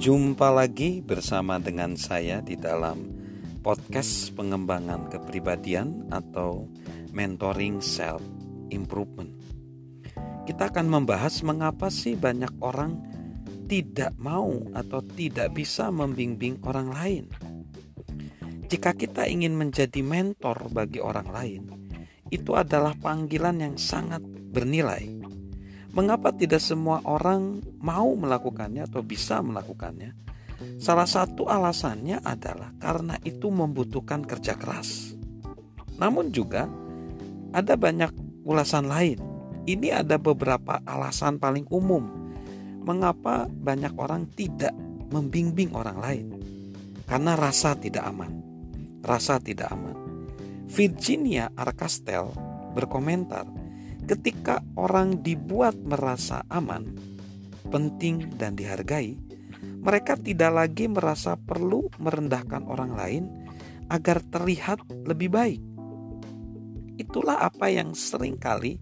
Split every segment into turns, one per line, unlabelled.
Jumpa lagi bersama dengan saya di dalam podcast pengembangan kepribadian atau mentoring self improvement. Kita akan membahas mengapa sih banyak orang tidak mau atau tidak bisa membimbing orang lain. Jika kita ingin menjadi mentor bagi orang lain, itu adalah panggilan yang sangat bernilai Mengapa tidak semua orang mau melakukannya atau bisa melakukannya? Salah satu alasannya adalah karena itu membutuhkan kerja keras. Namun juga ada banyak ulasan lain. Ini ada beberapa alasan paling umum mengapa banyak orang tidak membimbing orang lain. Karena rasa tidak aman. Rasa tidak aman. Virginia Arkastel berkomentar, Ketika orang dibuat merasa aman, penting, dan dihargai, mereka tidak lagi merasa perlu merendahkan orang lain agar terlihat lebih baik. Itulah apa yang sering kali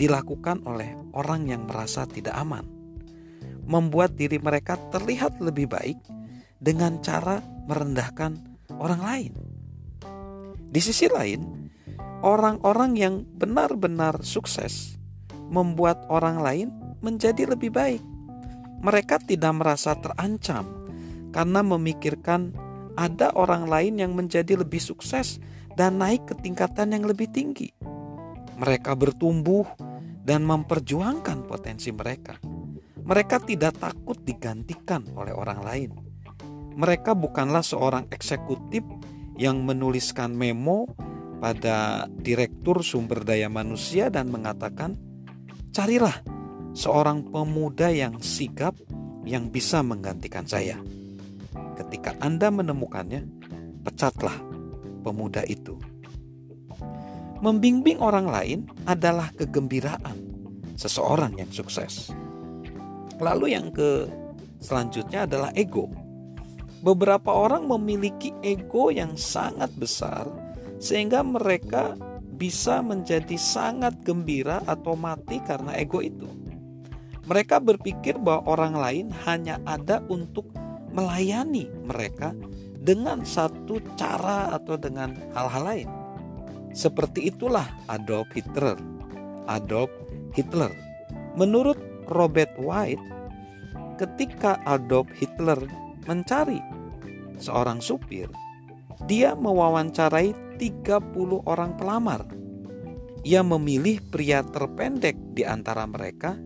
dilakukan oleh orang yang merasa tidak aman, membuat diri mereka terlihat lebih baik dengan cara merendahkan orang lain. Di sisi lain, orang-orang yang benar-benar sukses membuat orang lain menjadi lebih baik. Mereka tidak merasa terancam karena memikirkan ada orang lain yang menjadi lebih sukses dan naik ke tingkatan yang lebih tinggi. Mereka bertumbuh dan memperjuangkan potensi mereka. Mereka tidak takut digantikan oleh orang lain. Mereka bukanlah seorang eksekutif yang menuliskan memo pada Direktur Sumber Daya Manusia dan mengatakan, "Carilah seorang pemuda yang sigap yang bisa menggantikan saya. Ketika Anda menemukannya, pecatlah pemuda itu." Membimbing orang lain adalah kegembiraan seseorang yang sukses. Lalu yang ke selanjutnya adalah ego. Beberapa orang memiliki ego yang sangat besar sehingga mereka bisa menjadi sangat gembira atau mati karena ego itu. Mereka berpikir bahwa orang lain hanya ada untuk melayani mereka dengan satu cara atau dengan hal-hal lain. Seperti itulah Adolf Hitler. Adolf Hitler. Menurut Robert White, ketika Adolf Hitler mencari seorang supir, dia mewawancarai 30 orang pelamar. Ia memilih pria terpendek di antara mereka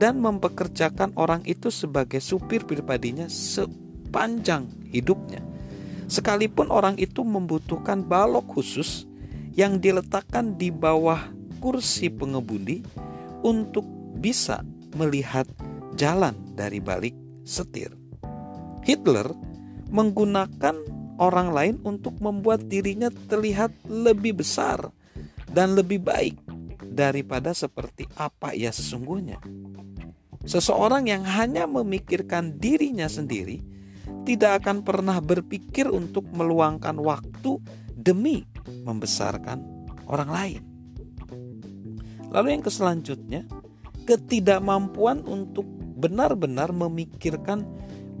dan mempekerjakan orang itu sebagai supir pribadinya sepanjang hidupnya. Sekalipun orang itu membutuhkan balok khusus yang diletakkan di bawah kursi pengemudi untuk bisa melihat jalan dari balik setir. Hitler menggunakan orang lain untuk membuat dirinya terlihat lebih besar dan lebih baik daripada seperti apa ia sesungguhnya. Seseorang yang hanya memikirkan dirinya sendiri tidak akan pernah berpikir untuk meluangkan waktu demi membesarkan orang lain. Lalu yang selanjutnya, ketidakmampuan untuk benar-benar memikirkan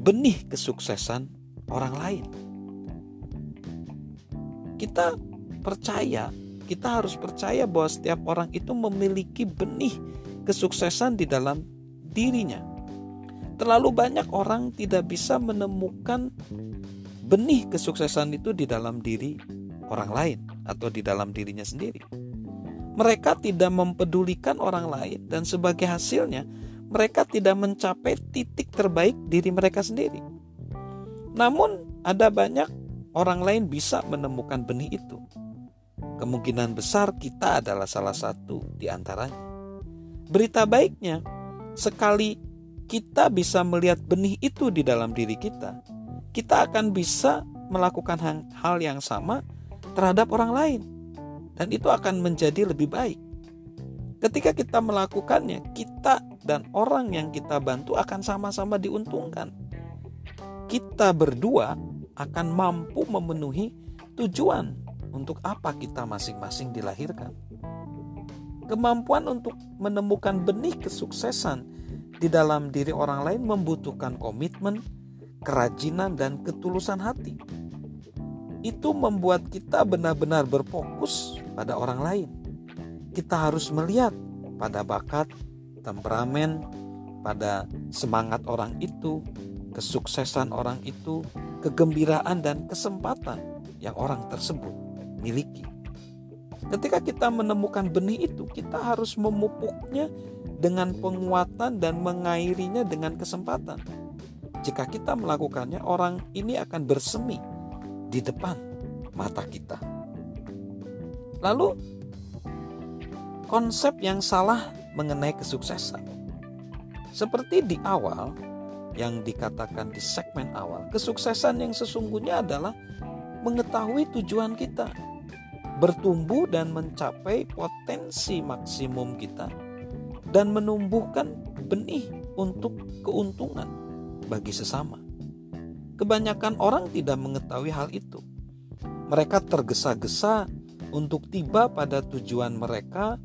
benih kesuksesan orang lain kita percaya, kita harus percaya bahwa setiap orang itu memiliki benih kesuksesan di dalam dirinya. Terlalu banyak orang tidak bisa menemukan benih kesuksesan itu di dalam diri orang lain atau di dalam dirinya sendiri. Mereka tidak mempedulikan orang lain, dan sebagai hasilnya, mereka tidak mencapai titik terbaik diri mereka sendiri. Namun, ada banyak orang lain bisa menemukan benih itu. Kemungkinan besar kita adalah salah satu di antaranya. Berita baiknya, sekali kita bisa melihat benih itu di dalam diri kita, kita akan bisa melakukan hal yang sama terhadap orang lain, dan itu akan menjadi lebih baik. Ketika kita melakukannya, kita dan orang yang kita bantu akan sama-sama diuntungkan. Kita berdua akan mampu memenuhi tujuan untuk apa kita masing-masing dilahirkan. Kemampuan untuk menemukan benih kesuksesan di dalam diri orang lain membutuhkan komitmen, kerajinan, dan ketulusan hati. Itu membuat kita benar-benar berfokus pada orang lain. Kita harus melihat pada bakat, temperamen, pada semangat orang itu, kesuksesan orang itu, kegembiraan dan kesempatan yang orang tersebut miliki. Ketika kita menemukan benih itu, kita harus memupuknya dengan penguatan dan mengairinya dengan kesempatan. Jika kita melakukannya, orang ini akan bersemi di depan mata kita. Lalu, konsep yang salah mengenai kesuksesan, seperti di awal yang dikatakan di segmen awal, kesuksesan yang sesungguhnya adalah mengetahui tujuan kita, bertumbuh dan mencapai potensi maksimum kita, dan menumbuhkan benih untuk keuntungan bagi sesama. Kebanyakan orang tidak mengetahui hal itu. Mereka tergesa-gesa untuk tiba pada tujuan mereka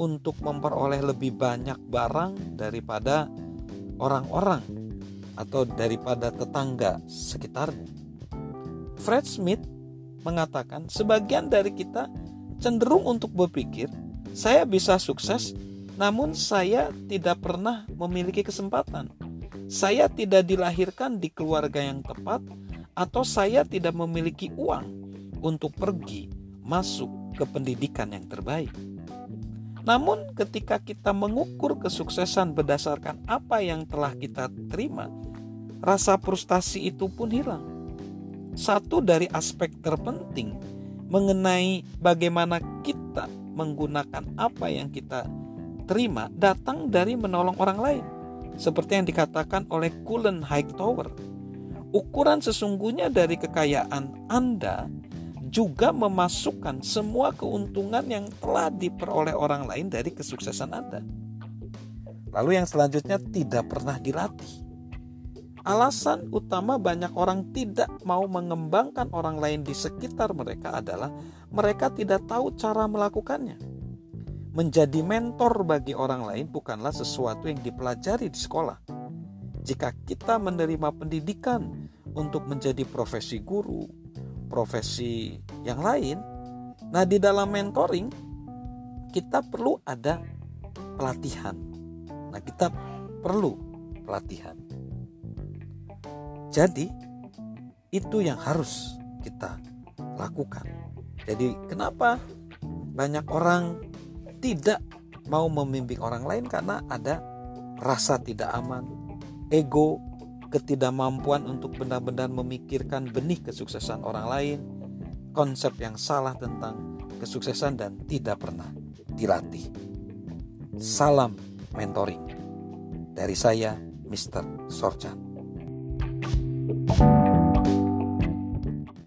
untuk memperoleh lebih banyak barang daripada orang-orang atau daripada tetangga sekitarnya. Fred Smith mengatakan sebagian dari kita cenderung untuk berpikir saya bisa sukses namun saya tidak pernah memiliki kesempatan. Saya tidak dilahirkan di keluarga yang tepat atau saya tidak memiliki uang untuk pergi masuk ke pendidikan yang terbaik. Namun, ketika kita mengukur kesuksesan berdasarkan apa yang telah kita terima, rasa frustasi itu pun hilang satu dari aspek terpenting mengenai bagaimana kita menggunakan apa yang kita terima datang dari menolong orang lain. Seperti yang dikatakan oleh Cullen Hightower. Ukuran sesungguhnya dari kekayaan Anda juga memasukkan semua keuntungan yang telah diperoleh orang lain dari kesuksesan Anda. Lalu yang selanjutnya tidak pernah dilatih. Alasan utama banyak orang tidak mau mengembangkan orang lain di sekitar mereka adalah mereka tidak tahu cara melakukannya. Menjadi mentor bagi orang lain bukanlah sesuatu yang dipelajari di sekolah. Jika kita menerima pendidikan untuk menjadi profesi guru, profesi yang lain, nah di dalam mentoring kita perlu ada pelatihan. Nah, kita perlu pelatihan. Jadi itu yang harus kita lakukan. Jadi kenapa banyak orang tidak mau membimbing orang lain karena ada rasa tidak aman, ego, ketidakmampuan untuk benar-benar memikirkan benih kesuksesan orang lain, konsep yang salah tentang kesuksesan dan tidak pernah dilatih. Salam mentoring dari saya, Mr. Sorjan.